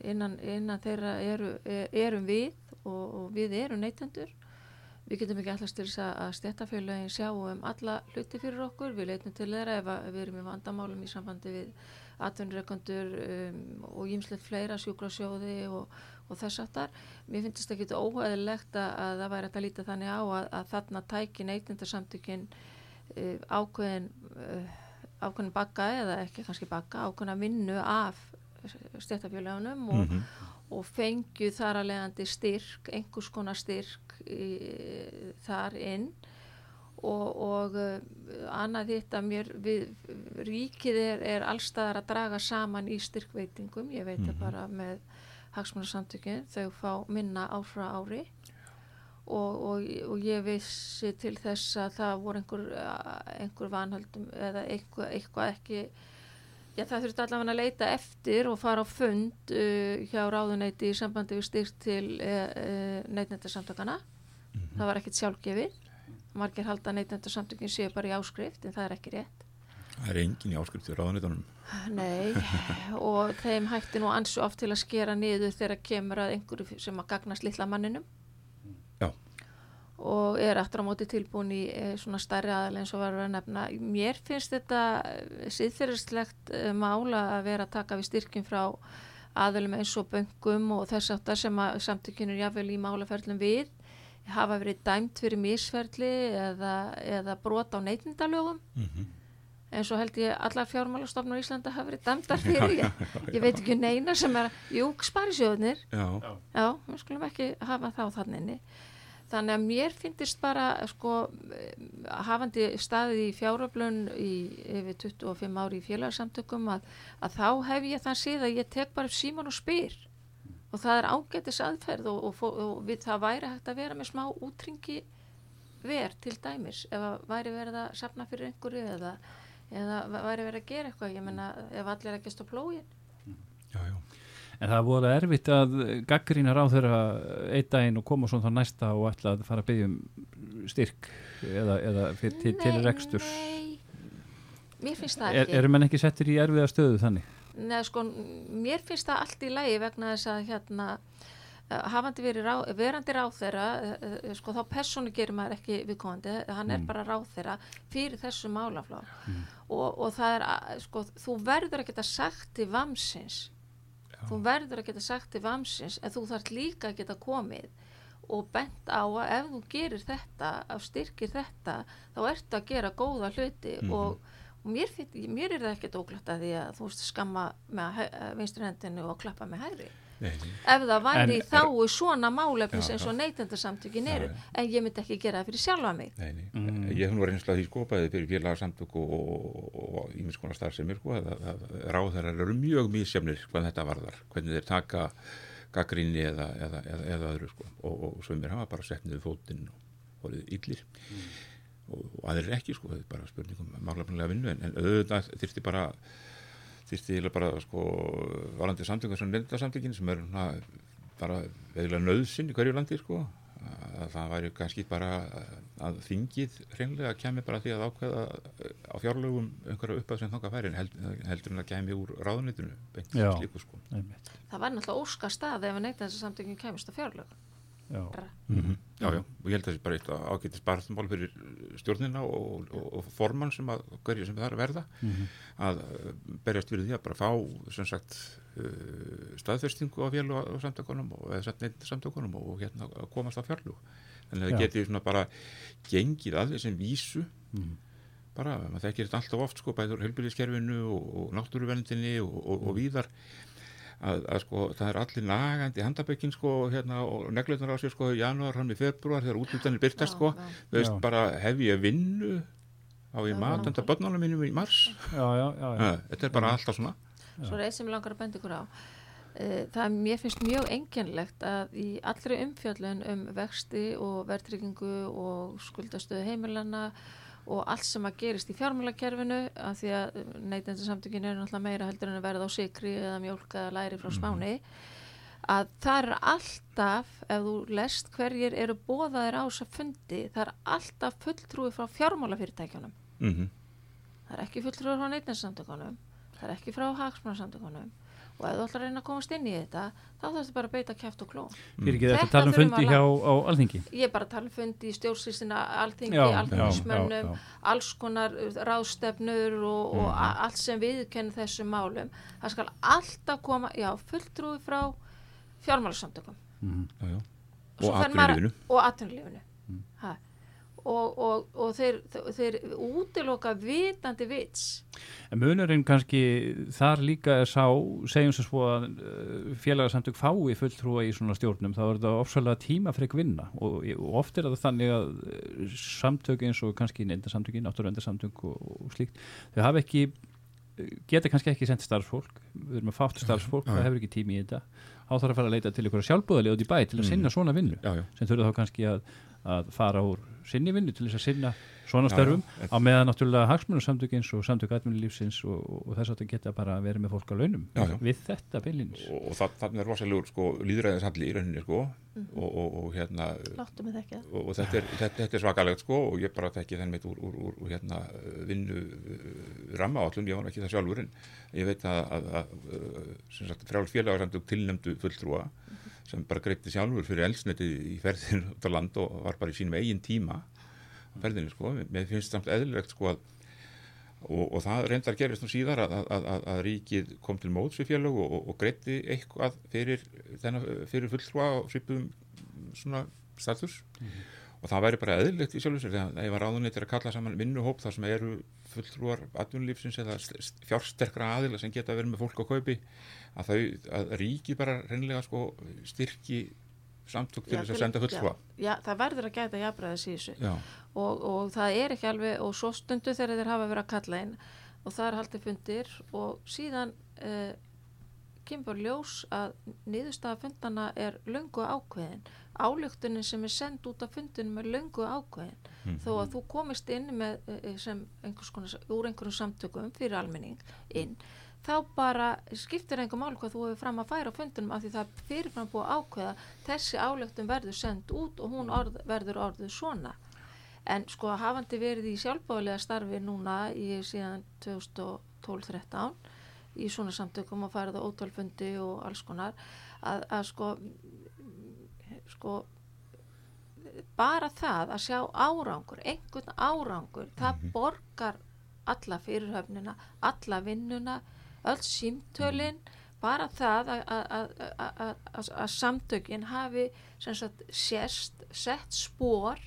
innan, innan þeirra eru, er, erum við og, og við erum neytendur. Við getum ekki allast til þess að- að stjættafélagin sjá um alla hluti fyrir okkur. Við leitum til þeirra ef, að, ef við erum í vandamálum í sambandi við atvinnureikandur um, og ímslegt fleira sjúkrasjóði og, og þess aftar. Mér finnst þetta ekki óhæðilegt að, að það væri hægt að líta þannig á að, að þarna tæki neytendarsamtökin uh, ákveðin uh, ákveðin bakka eða ekki kannski bakka ákveðin að vinnu af stjættafélagunum og, Mhm. og fengju þar að leiðandi styrk, einhvers konar styrk í, þar inn og, og uh, annað hitt að mér við, ríkið er, er allstaðar að draga saman í styrkveitingum, ég veit það bara með hagsmunarsamtökin, þau fá minna ár frá ári og, og, og ég vissi til þess að það voru einhver, einhver vanhaldum eða eitthvað, eitthvað ekki Já, það þurfti allavega að leita eftir og fara á fund uh, hjá ráðuneyti í sambandi við styrt til uh, uh, neytnendarsamtökana. Það var ekkit sjálfgefið. Margir halda neytnendarsamtökin séu bara í áskrift en það er ekki rétt. Það er engin í áskrifti ráðanitunum. Nei, og þeim hætti nú ansu oft til að skera niður þegar kemur að einhverju sem að gagnast litla manninum. Já. Og er aftur á móti tilbúin í eh, svona stærri aðal eins og var að nefna. Mér finnst þetta síðferðislegt eh, mála að vera að taka við styrkjum frá aðalum eins og böngum og þess aftar sem að samtökjunur jáfnvel í málaferðlum við hafa verið dæmt fyrir misferðli eða, eða brot á neytindalögum eins og held ég allar fjármálastofnur í Íslanda hafa verið dæmdar fyrir ég, ég veit ekki neina sem er jú, sparisjóðnir Já, já, við skulum ekki hafa þá þannig þannig að mér finnist bara sko, hafandi staðið í fjáröflun í yfir 25 ári í félagsamtökum að, að þá hef ég þann síð að ég tek bara upp síman og spyr. Og það er ágætis aðferð og, og, fó- og við það væri hægt að vera með smá útringi ver til dæmis ef að væri verið að safna fyrir einhverju eða, eða væri verið að gera eitthvað ég menna ef allir ekki stó plógin já, já. En það voru erfitt að gaggrína ráð þeirra einn daginn og koma svo þá næsta og ætla að fara að byggja um styrk eða, eða fyrir, til, til reksturs. Nei, mér finnst það Er, ekki eru menn ekki settir í erfiða stöðu þannig? Nei, sko, mér finnst það allt í lagi vegna þess að hérna hafandi verið rá, verandi ráð þeirra uh, uh, sko þá persónu gerir maður ekki viðkomandi, hann er bara ráð þeirra fyrir þessu málaflá og, og það er, sko, þú verður að geta sagt til vamsins þú verður að geta sagt til vamsins en þú þarf líka að geta komið og bent á að ef þú gerir þetta, að styrkir þetta þá ertu að gera góða hluti og, og mér, finn, mér er það ekkert óglætt að því að þú veist skamma með vinstri hendinu og klappa með nei. Ef það væri En- í þáu svona málefnis Já, eins og já. neytendasamtökin eru Já, en ég myndi ekki gera það fyrir sjálfa mig. Nei, nei. Ég hef nú reynsla því sko bæði fyrir félagsamtök og, og, og ímis konar starfsemir sko að, að ráðherrar eru mjög mísjafnir hvað þetta varðar, hvernig þeir taka gaggrinni eða, eða, eða, eða öðru sko. Og, og sömur hafa bara sett niður fótinn og voruð illir. Og, og aðrir ekki sko, þetta er bara spurningum málefnilega vinnu en, en auðvitað þyrfti bara þyrfti eiginlega bara sko varandi samtökum sem nefndasamtökin sem eru svona bara veðilega nöðsinn í hverju landi sko að það væri kannski bara að þingið hreinlega kemi bara því að ákveða á fjárlögum einhverja uppað sem þangað færi en held, heldur en að kemi úr ráðunitinu beint Já. slíku sko Einmitt. það var náttúrulega óska stað ef neytendasamtökin kemist á fjárlög Já. Já, já, og ég held að það sé bara eitt ágættis barðmál fyrir stjórnina og, og, og formann sem að hverju sem það er að verða að uh, berjast fyrir því að bara fá sem sagt uh, staðfestingu á fjölu og samtökunum og eða sett neitt samtökunum og hérna að komast á fjárlu þannig að það geti svona bara gengið að þessum vísu. Bara, maður þekkir þetta alltaf oft sko bæður helbyrðiskerfinu og, og náttúruverndinni og, og, og víðar að, að sko það er allir nagandi handabökin sko hérna og neglunar á sér sko í janúar, hann í februar þegar útlutanir byrtast sko. já. þú veist Já. bara hef ég vinnu? Á ég matanda börnunum mínum í mars? Já, já, já, já. Ha, þetta er bara alltaf svona. Svo er eitt sem langar að benda ykkur á. Eh, það er mér finnst mjög einkennlegt að í allri umfjöllun um vexti og verðtryggingu og skuldastöðu heimilana og allt sem að gerist í fjármálakerfinu af því að neytendasamtökin eru náttúrulega meira heldur en að verða á sikri eða mjólk eða læri frá spáni að það er alltaf ef þú lest hverjir eru bóðaðir á þessa fundi það er alltaf fulltrúi frá fjármálafyrirtækjunum. Mm það er ekki fulltrúi frá neytendasamtökunum það er ekki frá hagsmannsamtökunum og ef þú ætlar að reyna að komast inn í þetta þá þarfstu bara að beita kæft og klón Fyrir ekki þetta Þetta að tala um fundi hjá á alþingi. ég er bara að tala um fundi í stjórnsýstina alþingi, alþingismönnum alls konar ráðstefnur og, og Mhm. allt sem viðkenni þessum málum. Það skal alltaf koma já, fulltrúi frá já. Svo og atvinnulífinu. og atvinnulífinu. Mm. Og, og, og þeir, þeir útiloka vitandi vits. En munurinn kannski þar líka er sá, segjum sem svo að uh, félagasamtök fái fulltrúa í svona stjórnum, þá er þetta ofsalega tímafrek vinna. Og, og oft er það þannig að uh, samtök eins og kannski neindasamtökin, náttúruvendarsamtök og, og slíkt, þau hafa ekki geta kannski ekki sendt starfsfólk. Við erum að fátt starfsfólk, það hefur ekki tími í þetta. Þá þarf að fara að leita til ykkur sjálfbúðalið út í bæ til að sinna svona vinnu já, já, sem þurfa þá kannski að, að fara úr sinni vinnu til þess að sinna svona Já, störfum já. á meðan náttúrulega hagsmunasamtökins og samtök atvinnulífsins og, og, og þess að þetta geta bara verið með fólk á launum Já, já. við þetta beinlínis. og, og það, þannig er rosalegur sko, líðræðishalli í rauninni sko, og, og, og hérna og, og þetta, er, þetta, þetta er svakalegt sko og ég bara tekki þenn mitt úr, úr, úr, úr hérna vinnu rammaállun, ég var ekki það sjálfur en ég veit að, að, að, að sem sagt frjáls félagarsamtök tilnæmdu fulltrúa sem bara greipti sjálfur fyrir elsneti í ferðinu út á land og var bara í sínum eigin tíma á ferðinu sko, mér finnst samt eðlilegt sko að og, og það reyndar gerist nú síðar að, að, að, að ríkið kom til móts við félög og, og, greitti eitthvað fyrir, fyrir fulltrúa og svipum svona status og það væri bara eðlilegt í sjálfur sér þegar ég var ráðuneytir að kalla saman vinnuhóp þar sem eru fulltrúar atvinnulífsins eða fjársterkra aðila sem geta verið með fólk á kaupi að þau, að ríkið bara reynlega sko styrki samtök til þess að senda fulltrúa. Já, já, það verður að gæta jafnræðis í þessu. Og, og það er ekki alveg og svo stundu þegar þeir hafa verið að kalla inn og það er haldið fundir og síðan uh, kemur ljós að niðurstaða fundana er löngu ákveðin. Álöktunin sem er send út af fundinum er löngu ákveðin. Þó að þú komist inn með uh, sem einhvers konar, úr einhverjum samtökum fyrir almenning inn þá bara skiptir einhver mál hvað þú hefur fram að færa á fundunum af því það er fyrirfram búið ákveða þessi álöktun verður send út og hún orð, verður orðið svona. En sko hafandi verið í sjálfbáðlega starfi núna í síðan 2012-13 í svona samtökum og farið á ótalfundi og alls konar að, að sko sko bara það að sjá árangur einhvern árangur, það borgar alla fyrirhöfnina alla vinnuna, öll símtölin bara það að- samtökin hafi sagt sérst sett spór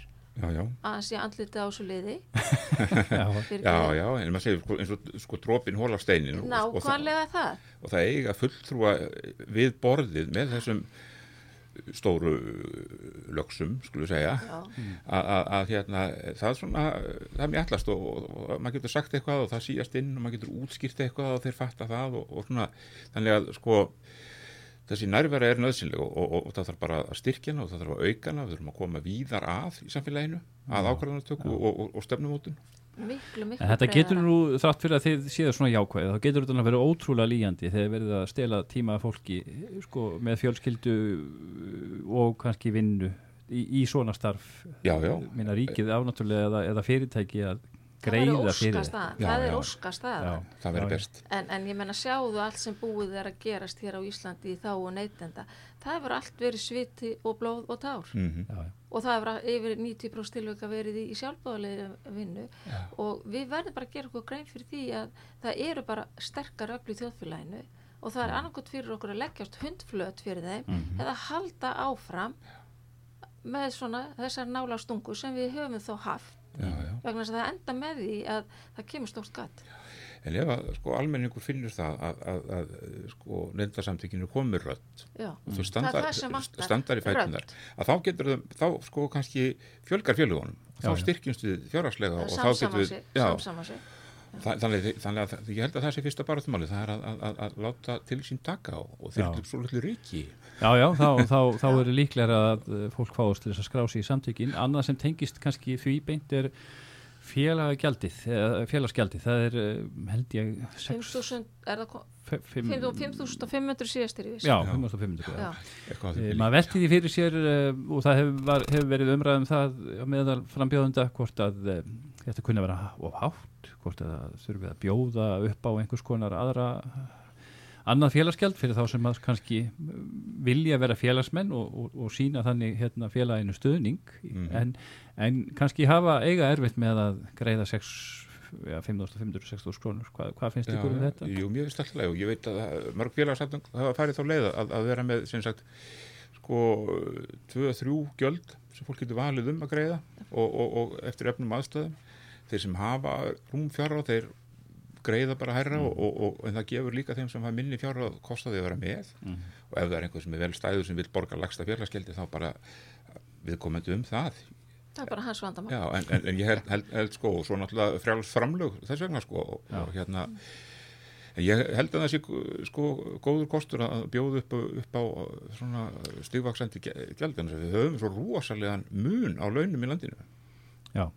já, já. aðeins ég andliti á þessu liði. Já, Já, en maður segir eins og sko dropin hóla steinin og, og, það, nákvæmlega það. og það eiga fulltrúa við borðið með þessum stóru lögsum, skulum segja. Að- að að, hérna, það er svona það er mér allast og, og, og maður getur sagt eitthvað og það síast inn og maður getur útskýrt eitthvað og þeir fatta það og, og svona þannig að sko þessi nærvera er nöðsynleg og, og, og það þarf bara að styrkjana og það þarf að aukana við þurfum að koma víðar að í samfélaginu að ákvarðanartöku og, og, og stefnumótun miklu, miklu En þetta getur breiðara. nú, þrátt fyrir að þið séu svona jákvæð, þá getur þetta að vera ótrúlega líjandi þegar verið að stela tíma fólki sko, með fjölskyldu og kannski vinnu í, í svona starf. Já, já. Minna ríkið ánáttúrulega eða, eða fyrirtæki að greiða fyrir Já, það er já. óskastaðan það verður best en, en ég menna sjáðu allt sem búið er að gerast hér á Íslandi í þá og neytenda? Það hefur allt verið sviti og blóð og tár. Mm Já, já. og það hefur yfir 90% tilvika verið í, í sjálfbáðlega vinnu. Og við verðum bara að gera okkur grein fyrir því að það eru bara sterkar öfl í þjóðfélaginu. Og það er annarkot fyrir okkur að leggjast hundflöt fyrir þeim eða halda áfram með svona þessar nála stungu sem við höfum þó haft. já, já. Vegna þess að það enda með því að það kemur stórt gatt En ef að sko, almenningur finnur það að, að, að sko, nefndasamtökinu komið rödd Já. og Það standar, það vantar, standar í fætunar að þá getur þau, þá sko kannski fjölgar fjölugunum þá styrkjumst við fjárhagslega og þá getur samsama við sig, já, það, þannig, þannig að ég held að það sé fyrsta baráttumáli það er að, að, að, að láta til sín taka og, og Já. þyrlum svo litlu ríki Já, já, þá, þá, þá er líklega að uh, fólk fáast til þess að skrá sig í samtökin. Annað sem tengist kannski því beint er félagagjaldið, eða félagsgjaldið. Það er, uh, held ég, 5.000 er það kom- fe- fimm- 5.500 síðastir Já, 5.500. Já. eitthvað að E, þau maður velti því fyrir sér uh, og það hefur, var, hefur verið umræðum það á meðal frambjóðunda hvort að uh, þetta kunni að vera of hátt hvort að það þurfi að bjóða upp á einhvers konar aðra annað félagsgjald fyrir þá sem að kannski vilja vera félagsmenn og, og, og sína þannig hérna, félaginu stöðning en, en kannski hafa eiga erfitt með að greiða 6 ja, 5.500-6.000 krónur. Hvað, hvað finnst ykkur um þetta? Jú, mjög stalllega og ég veit að mörg félagsamtök hafa farið þá leið að, að vera með sem sagt sko 2-3 gjöld sem fólk getur valið um að greiða og, og, og eftir efnum aðstöðum þeir sem hafa rúm fjárráð þeir greiða bara herra og, og, og, en það gefur líka þeim sem hafa minni fjárráð kostaði að vera með. Og ef það er einhver sem er vel stæður sem vil borga lagsta félagsgeldi þá bara við komum um það. Það er bara hans vandamál. Já, en, en, en ég held, held, held sko og svo náttúrulega frjáls framlög þess vegna sko og, og hérna en ég held að það sé sko góður kostur að bjóða upp, upp á svona stigvaksandi gjaldin við höfum svo rosalega mun á launum í landinu. Já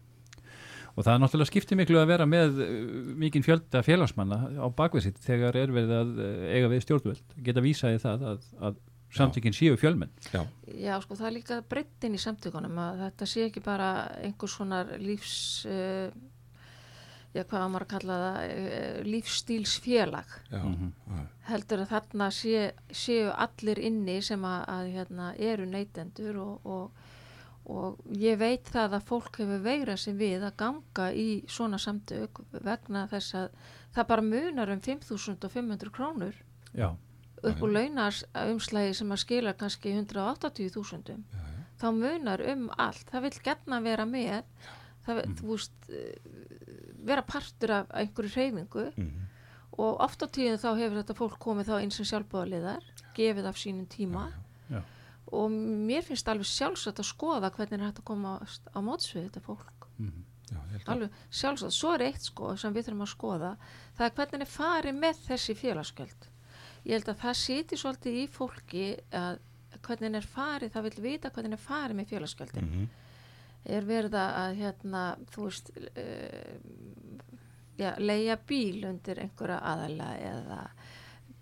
og það er náttúrulega skiptið miklu að vera með uh, mikinn fjölda félagsmanna á bakvið sitt þegar er verið að uh, eiga við stjórnvöld. Geta vísaði það að, að samtökinn séu fjölmenn. Já, Já, sko, það er líka breyttin í samtökunum að þetta sé ekki bara einhvers svona lífs, uh, já, hvað á maður að kalla það, uh, lífstílsfélag. já, já, Heldur að þarna sé, séu allir inni sem að, að hérna, eru neytendur og, og, og ég veit það að fólk hefur veigrað sig við að ganga í svona samtök vegna þess að það bara munar um 5.500 krónur já, upp úr launasumslægi sem að skila kannski 180.000 þá munar um allt. Það vil getna vera með. Það, þú veist eh, vera partur af einhverju hreyfingu. Mhm. og oft á tíðin þá hefur þetta fólk komið þá eins og sjálfbóðaliðar gefið af sínum tíma. Já. Og mér finnst alveg sjálfsagt að skoða hvernig er að koma á- mótsvið þetta fólk. Já, ég held að alveg sjálfsagt, svo er eitt sko sem við þurfum að skoða, það er hvernig er farið með þessi félagsgjöld. Ég held að það siti svolítið í fólki að hvernig er farið það vil vita hvernig er farið með félagsgjöldin. Mhm. er verið að hérna, þú veist uh, já, leia bíl undir einhverja aðala eða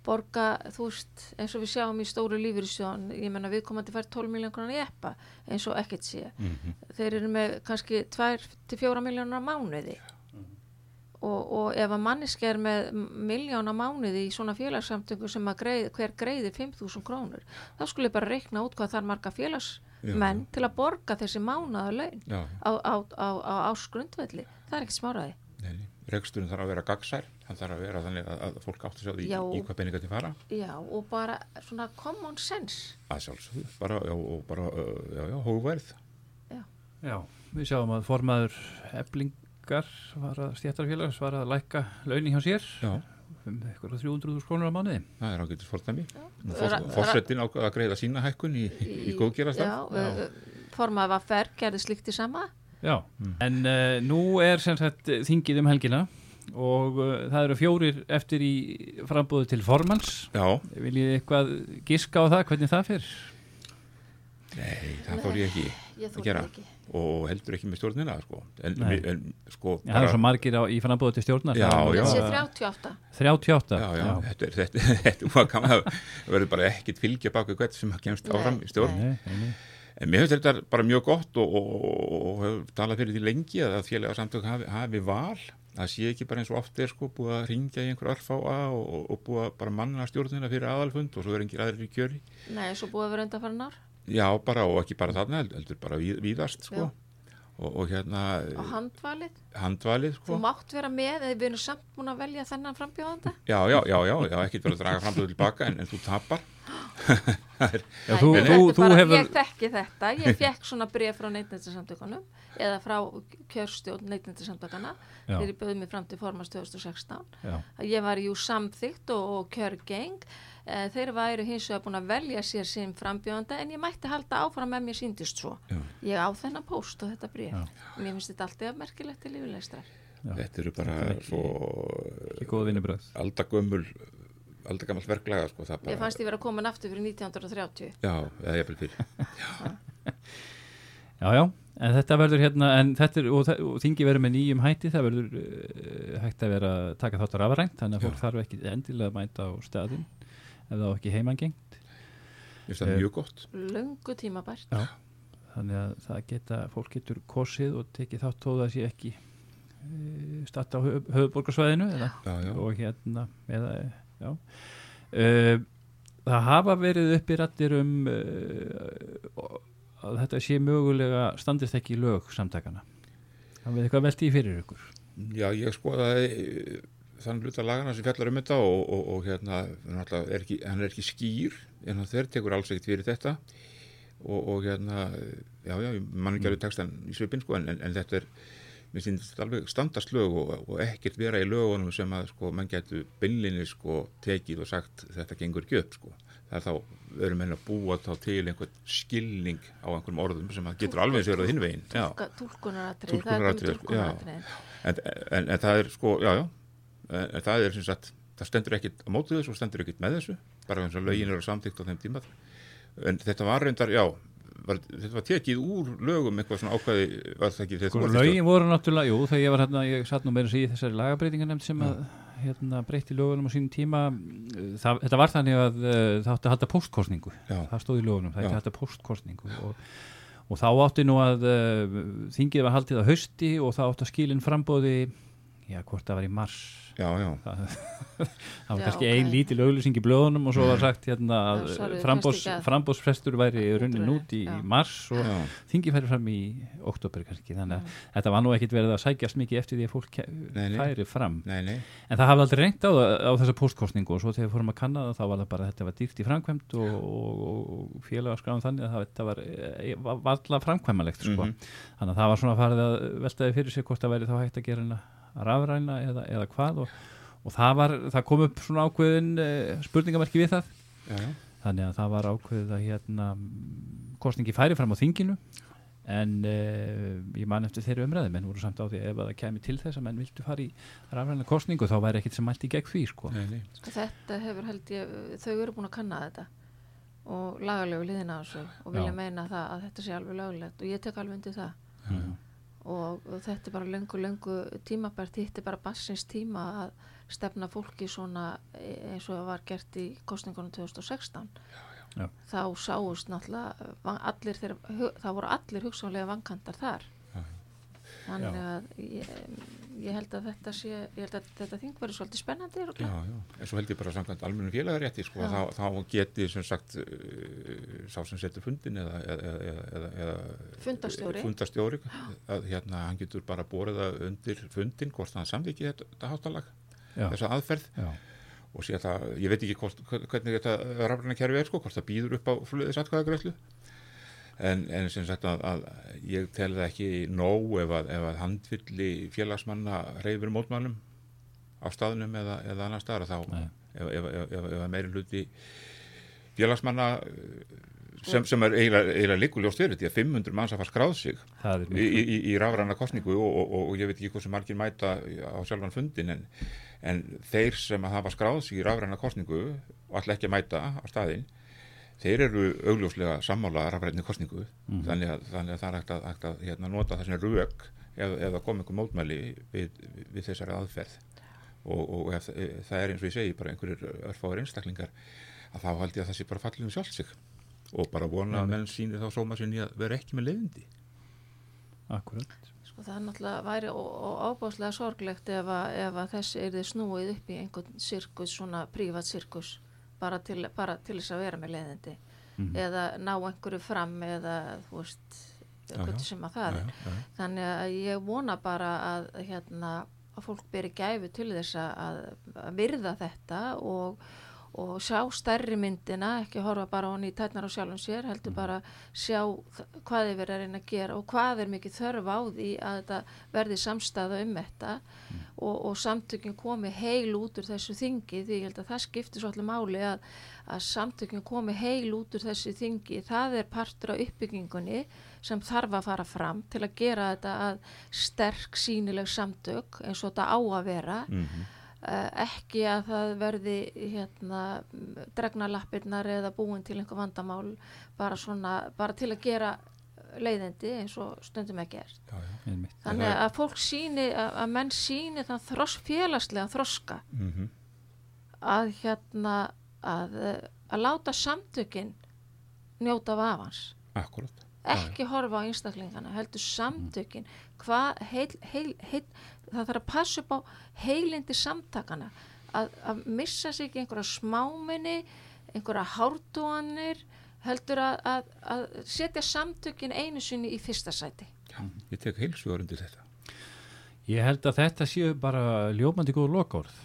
borga, þú veist, eins og við sjáum í stóru lífyrirsjón, ég menna viðkomandi fær 12 miljón krónar í eppa, eins og ekkert sé. Mhm. þeir eru með kannski 2-4 miljónar á mánuði. Og, og ef að manniski er með miljón á mánuði í svona félagssamtöku sem að greið, hver greiði 5.000 krónur þá skulle bara reikna út hvað þar marga félagsmenn til að borga þessi mánaða laun Já, á, á, á, á ásgrundvelli það er ekki smáraði nei. Reksturinn þarf að vera gagsær, hann þarf að vera þannig að, að fólk átt að sjá því Já. í hvað peninga til fara, já, og bara svona common sense að sjálfsögðu, bara, já, og bara, uh, já, já, hóverð. já við sjáum að formaður eblingar var að stjættarfélags var að lækka launin hjá sér Já, um eitthvað 300.000 krónur á mánuði það er. Ra- ra- Fórsetin ákveða að greiða sína hækkun í, í, í góðgerastar. já, já. formaði var fer, gerði slikt í sama Já, en uh, nú er sem sagt eh, þingið um helgina og uh, það eru fjórir eftir í frambúðu til formans. Já, Viljið eitthvað giska á það, hvernig það fyrir? nei, það þór ég ekki ég að gera ekki og heldur ekki með stjórnina, sko. En, Nei. en sko, Já, það er svo margir á, í frambúðu til stjórnar. Já, Það er já. þessi bara 38 38. Já, já, þetta er, þetta, þetta, þetta, þetta verður bara ekkit fylgja baka hvert sem kemst áfram í stjórn. Nei, nei, nei. En mér finnst þetta bara mjög gott og, og, og, og hefur talað fyrir því lengi að félaga samtök hafi, hafi val. Það sé ekki bara eins og oft er sko búið að ringja í einhver örfáa og, og, og búið að bara manna stjórnina fyrir aðalfund og svo er engir aðrir í kjöri. nei, svo búið að vera undan farin ár Já, bara og ekki bara þarna, heldur, bara víð, víðast sko. Og, og hérna og handvalið, handvalið þú sko. mátt vera með eða við erum samt búin að velja þennan frambjóðanda Já, já, já, já, já, ekkert verið að draga framtöðu tilbaka en, en þú tapar. Já, þú, Nei, þú, er þú bara, hefur... ég þekki þetta, ég fekk svona bref frá neittnættisamtökunum eða frá kjörstjórn neittnættisamtökana Já. þegar ég bauði mig fram til formans 2016 Já. að ég var jú samþygt og, og kjörgeng e, þeir væru hins vegar búin að velja sér sem frambjóðanda en ég mætti halda áfram með mér síndist svo. Já. ég á þennan póst og þetta bref mér finnst þetta alltaf merkilegt til lífilegstrar Þetta eru bara svo aldagömmul aldagammalt verklega sko, það ég bara, fannst ég vera komin aftur fyrir 1930 já, eða ég fyrir Já, já, en þetta verður hérna, en þetta er, og, og þingi verður með nýjum hætti, það verður uh, hægt að vera að taka þáttur afrænt, þannig að fólk þarf ekki endilega að mæta á staðinn ef það á ekki heimangengt. Mér finnst það Eh, mjög gott löngu tímabært Já. Þannig að það geta, fólk getur kosið og tekið þátt þó það sé ekki uh, statt á höf, höfuborgarsvæðinu eða, Já, já, og hérna, eða, já. Uh, það hafa verið uppi rættir um uh, að þetta sé mögulega standist ekki í lög samtakana. Það við eitthvað velti í fyrir ykkur. já, ég skoðaði eh, þann hluta lagana sem fjallar um þetta og, og, og hérna, er ekki, hann er ekki skýr en hann þeir tekur alls ekkert fyrir þetta og, og hérna já, já, mann ekki alveg textan í svipin sko, en, en, en þetta er mér finnst alveg standast lög og, og ekkert vera í lögunum sem að sko, mann getur beinlinni sko, tekið og sagt þetta gengur ekki upp sko. það er þá, erum meina að búa þá til einhvern skilning á einhverjum orðum sem að getur alveg eins verið hinn veginn já. túlkunaratrið, það er komið túlkunaratrið en, en, en það er sko, já, já en, en það er sem sagt, það stendur ekkit á mótið þessu og stendur ekkit með þessu bara eins og lögin eru samtíkt á þeim tíma en þetta var reyndar, já var, þetta var tekið úr lögum eitthvað svona ákvæði Sko, lögin voru náttúrulega, jú, þegar ég var hérna, ég satt nú meira sig í þessari lagabreitingarnemnd sem að hérna, breytti lögunum á sínum tíma. Það, þetta var þannig að það átti að halda postkostningu, Já. það stóð í lögunum það átti að halda postkostningu og, og þá átti nú að þingið var haldið á hausti og það átti að skilin frambóði já, hvort það var í mars já, já, það, það var Já, kannski ok. ein lítil auglýsing í blöðunum og svo var sagt hérna að Já, sorry, frambóðs, fannst ekki að- frambóðsfrestur væri runnin út í já. mars og já, þingi færi fram í oktober kannski þannig að þetta var nú ekkit verið að sækjast mikið eftir því að fólk Nei, nei. færi fram nei, nei en það hafði aldrei reynt á, á þessa postkostningu og svo þegar við fórum að kanna það þá var það bara að þetta var dýrt í framkvæmt og, og, og félagarskráðum þannig að það, var, e, var varla framkvæmalegt sko. Mhm. þannig að það var svona farið að veltaði fyrir sig hvort það væri þá hægt að gera rafræna eða, eða hvað og, og það, var, það kom upp svona ákveðin uh, spurningamarki við það já, já, þannig að það var ákveðið að hérna, kostningi færi fram á þinginu en uh, ég man eftir þeirri umræði menn voru samt á því að ef að það kemi til þess að menn vildu fara í rafræna kostningu þá væri ekkit sem mælt í gegn því sko. nei, nei Sko, þetta hefur held ég, þau eru búin að kanna þetta og lagalegu liðina á þessu og vilja Já. meina það að þetta sé alveg löglegt og ég tek alveg undir það Mhm. og, og þetta er bara löngu, löngu tímabært, hitt er bara bassins tíma að stefna fólki svona e- eins og það var gert í kostningunum 2016 Já. þá sáust náttúrulega allir þeirra, það voru allir hugsanlega vankantar þar. Þannig að ég, ég held að þetta sé ég held að þetta þing verður svolítið spennandi Já, já, en svo held ég bara samkvæmt almennu félagarétti sko, þá, þá geti sem sagt uh, sá sem setur fundin eða, eða, eða, eða, eða Fundarstjóri. fundarstjóri að hérna hann getur bara borið það undir fundin hvort hann samvikið þetta, þetta háttalag Já. þessa aðferð Já. og sé það, ég veit ekki hvort, hvernig þetta rafræna kerfi er sko, hvort það býður upp á fluðis atkvæðagræslu en, en sem sagt að, að ég tel það ekki nóg ef að, ef að handvilli félagsmanna reyfur mótmælum á staðnum eða, eða annar staðar þá Nei. ef, ef, ef, ef, ef að meiri hluti félagsmanna eh, sem, sem er eiginlega, eiginlega líkuljóst fyrir því að 500 manns að fara skráð sig í, í, í rafræna kostningu og, og, og, og ég veit ekki hversu margir mæta á sjálfan fundin en, en þeir sem að hafa skráð sig í rafræna kostningu og ætla ekki að mæta á staðinn þeir eru augljóslega sammála rafræni kostningu þannig, að, þannig að það er hægt að, hægt að hérna, nota þessi rauk ef, ef það kom einhver mótmæli við, við þessari aðferð. Og, og ef, ef það er eins og ég segi bara einhverjir örfáður einstaklingar að þá held ég að það sé bara fallið um sjálf sig. Og bara vona að menn sýnir þá sóma sinni að vera ekki með leiðindi akkurat. Sko það er náttúrulega væri ábáslega sorglegt ef að, ef að þessi er þið snúið upp í einhvern sirkus, svona prívat sirkus, bara til, bara til þess að vera með leiðindi eða ná einhverju fram eða þú veist, hvernig sem að það er. Já, já. Þannig að ég vona bara að, hérna, að fólk beri gæfu til þess að virða þetta og, og sjá stærri myndina, ekki horfa bara honni í tætnar á sjálfum sér, heldur bara sjá hvað þið verið að reyna að gera og hvað er mikið þörf á því að þetta verði samstæða um þetta og, og samtökin komi heil út úr þessu þingi því ég held að það skiptir svolítið máli að, að samtökin komi heil út úr þessu þingi, það er partur af uppbyggingunni sem þarf að fara fram til að gera þetta að sterk sínileg samtök eins og þetta á að vera. Mhm. uh, ekki að það verði hérna dregna lappirnar eða búin til einhver vandamál bara svona, bara til að gera leiðindi eins og stundum ekki er Já, já. einmitt. þannig að fólk síni að, að menn síni þann þross, félagslega þroska Mhm. að hérna að, eh, að láta samtökin njóta vafans Akkurat ekki horfa á einstaklingana heldur samtökin hvað heil, heil, heil, það þarf að passa upp á heilindi samtakana að, að missa sig ekki einhverja smáminni einhverja hártúanir heldur að, að, að setja samtökin einu sinni í fyrsta sæti. Já, ég tek heilsugar undir þetta. Ég held að þetta séu bara ljómandi góð lokaorð.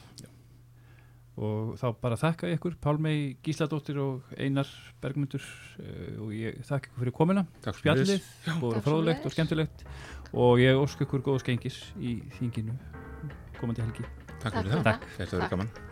Og þá bara þakka ykkur Pálmei Gísladóttir og Einar Bergmundur uh, og ég þakka ykkur fyrir komuna. Takk spjallið, sömuleiðis. búið Takk fróðlegt og skemmtilegt og ég ósk ykkur góð skengis í þinginu komandi helgi. Takk fyrir það, þetta verður gaman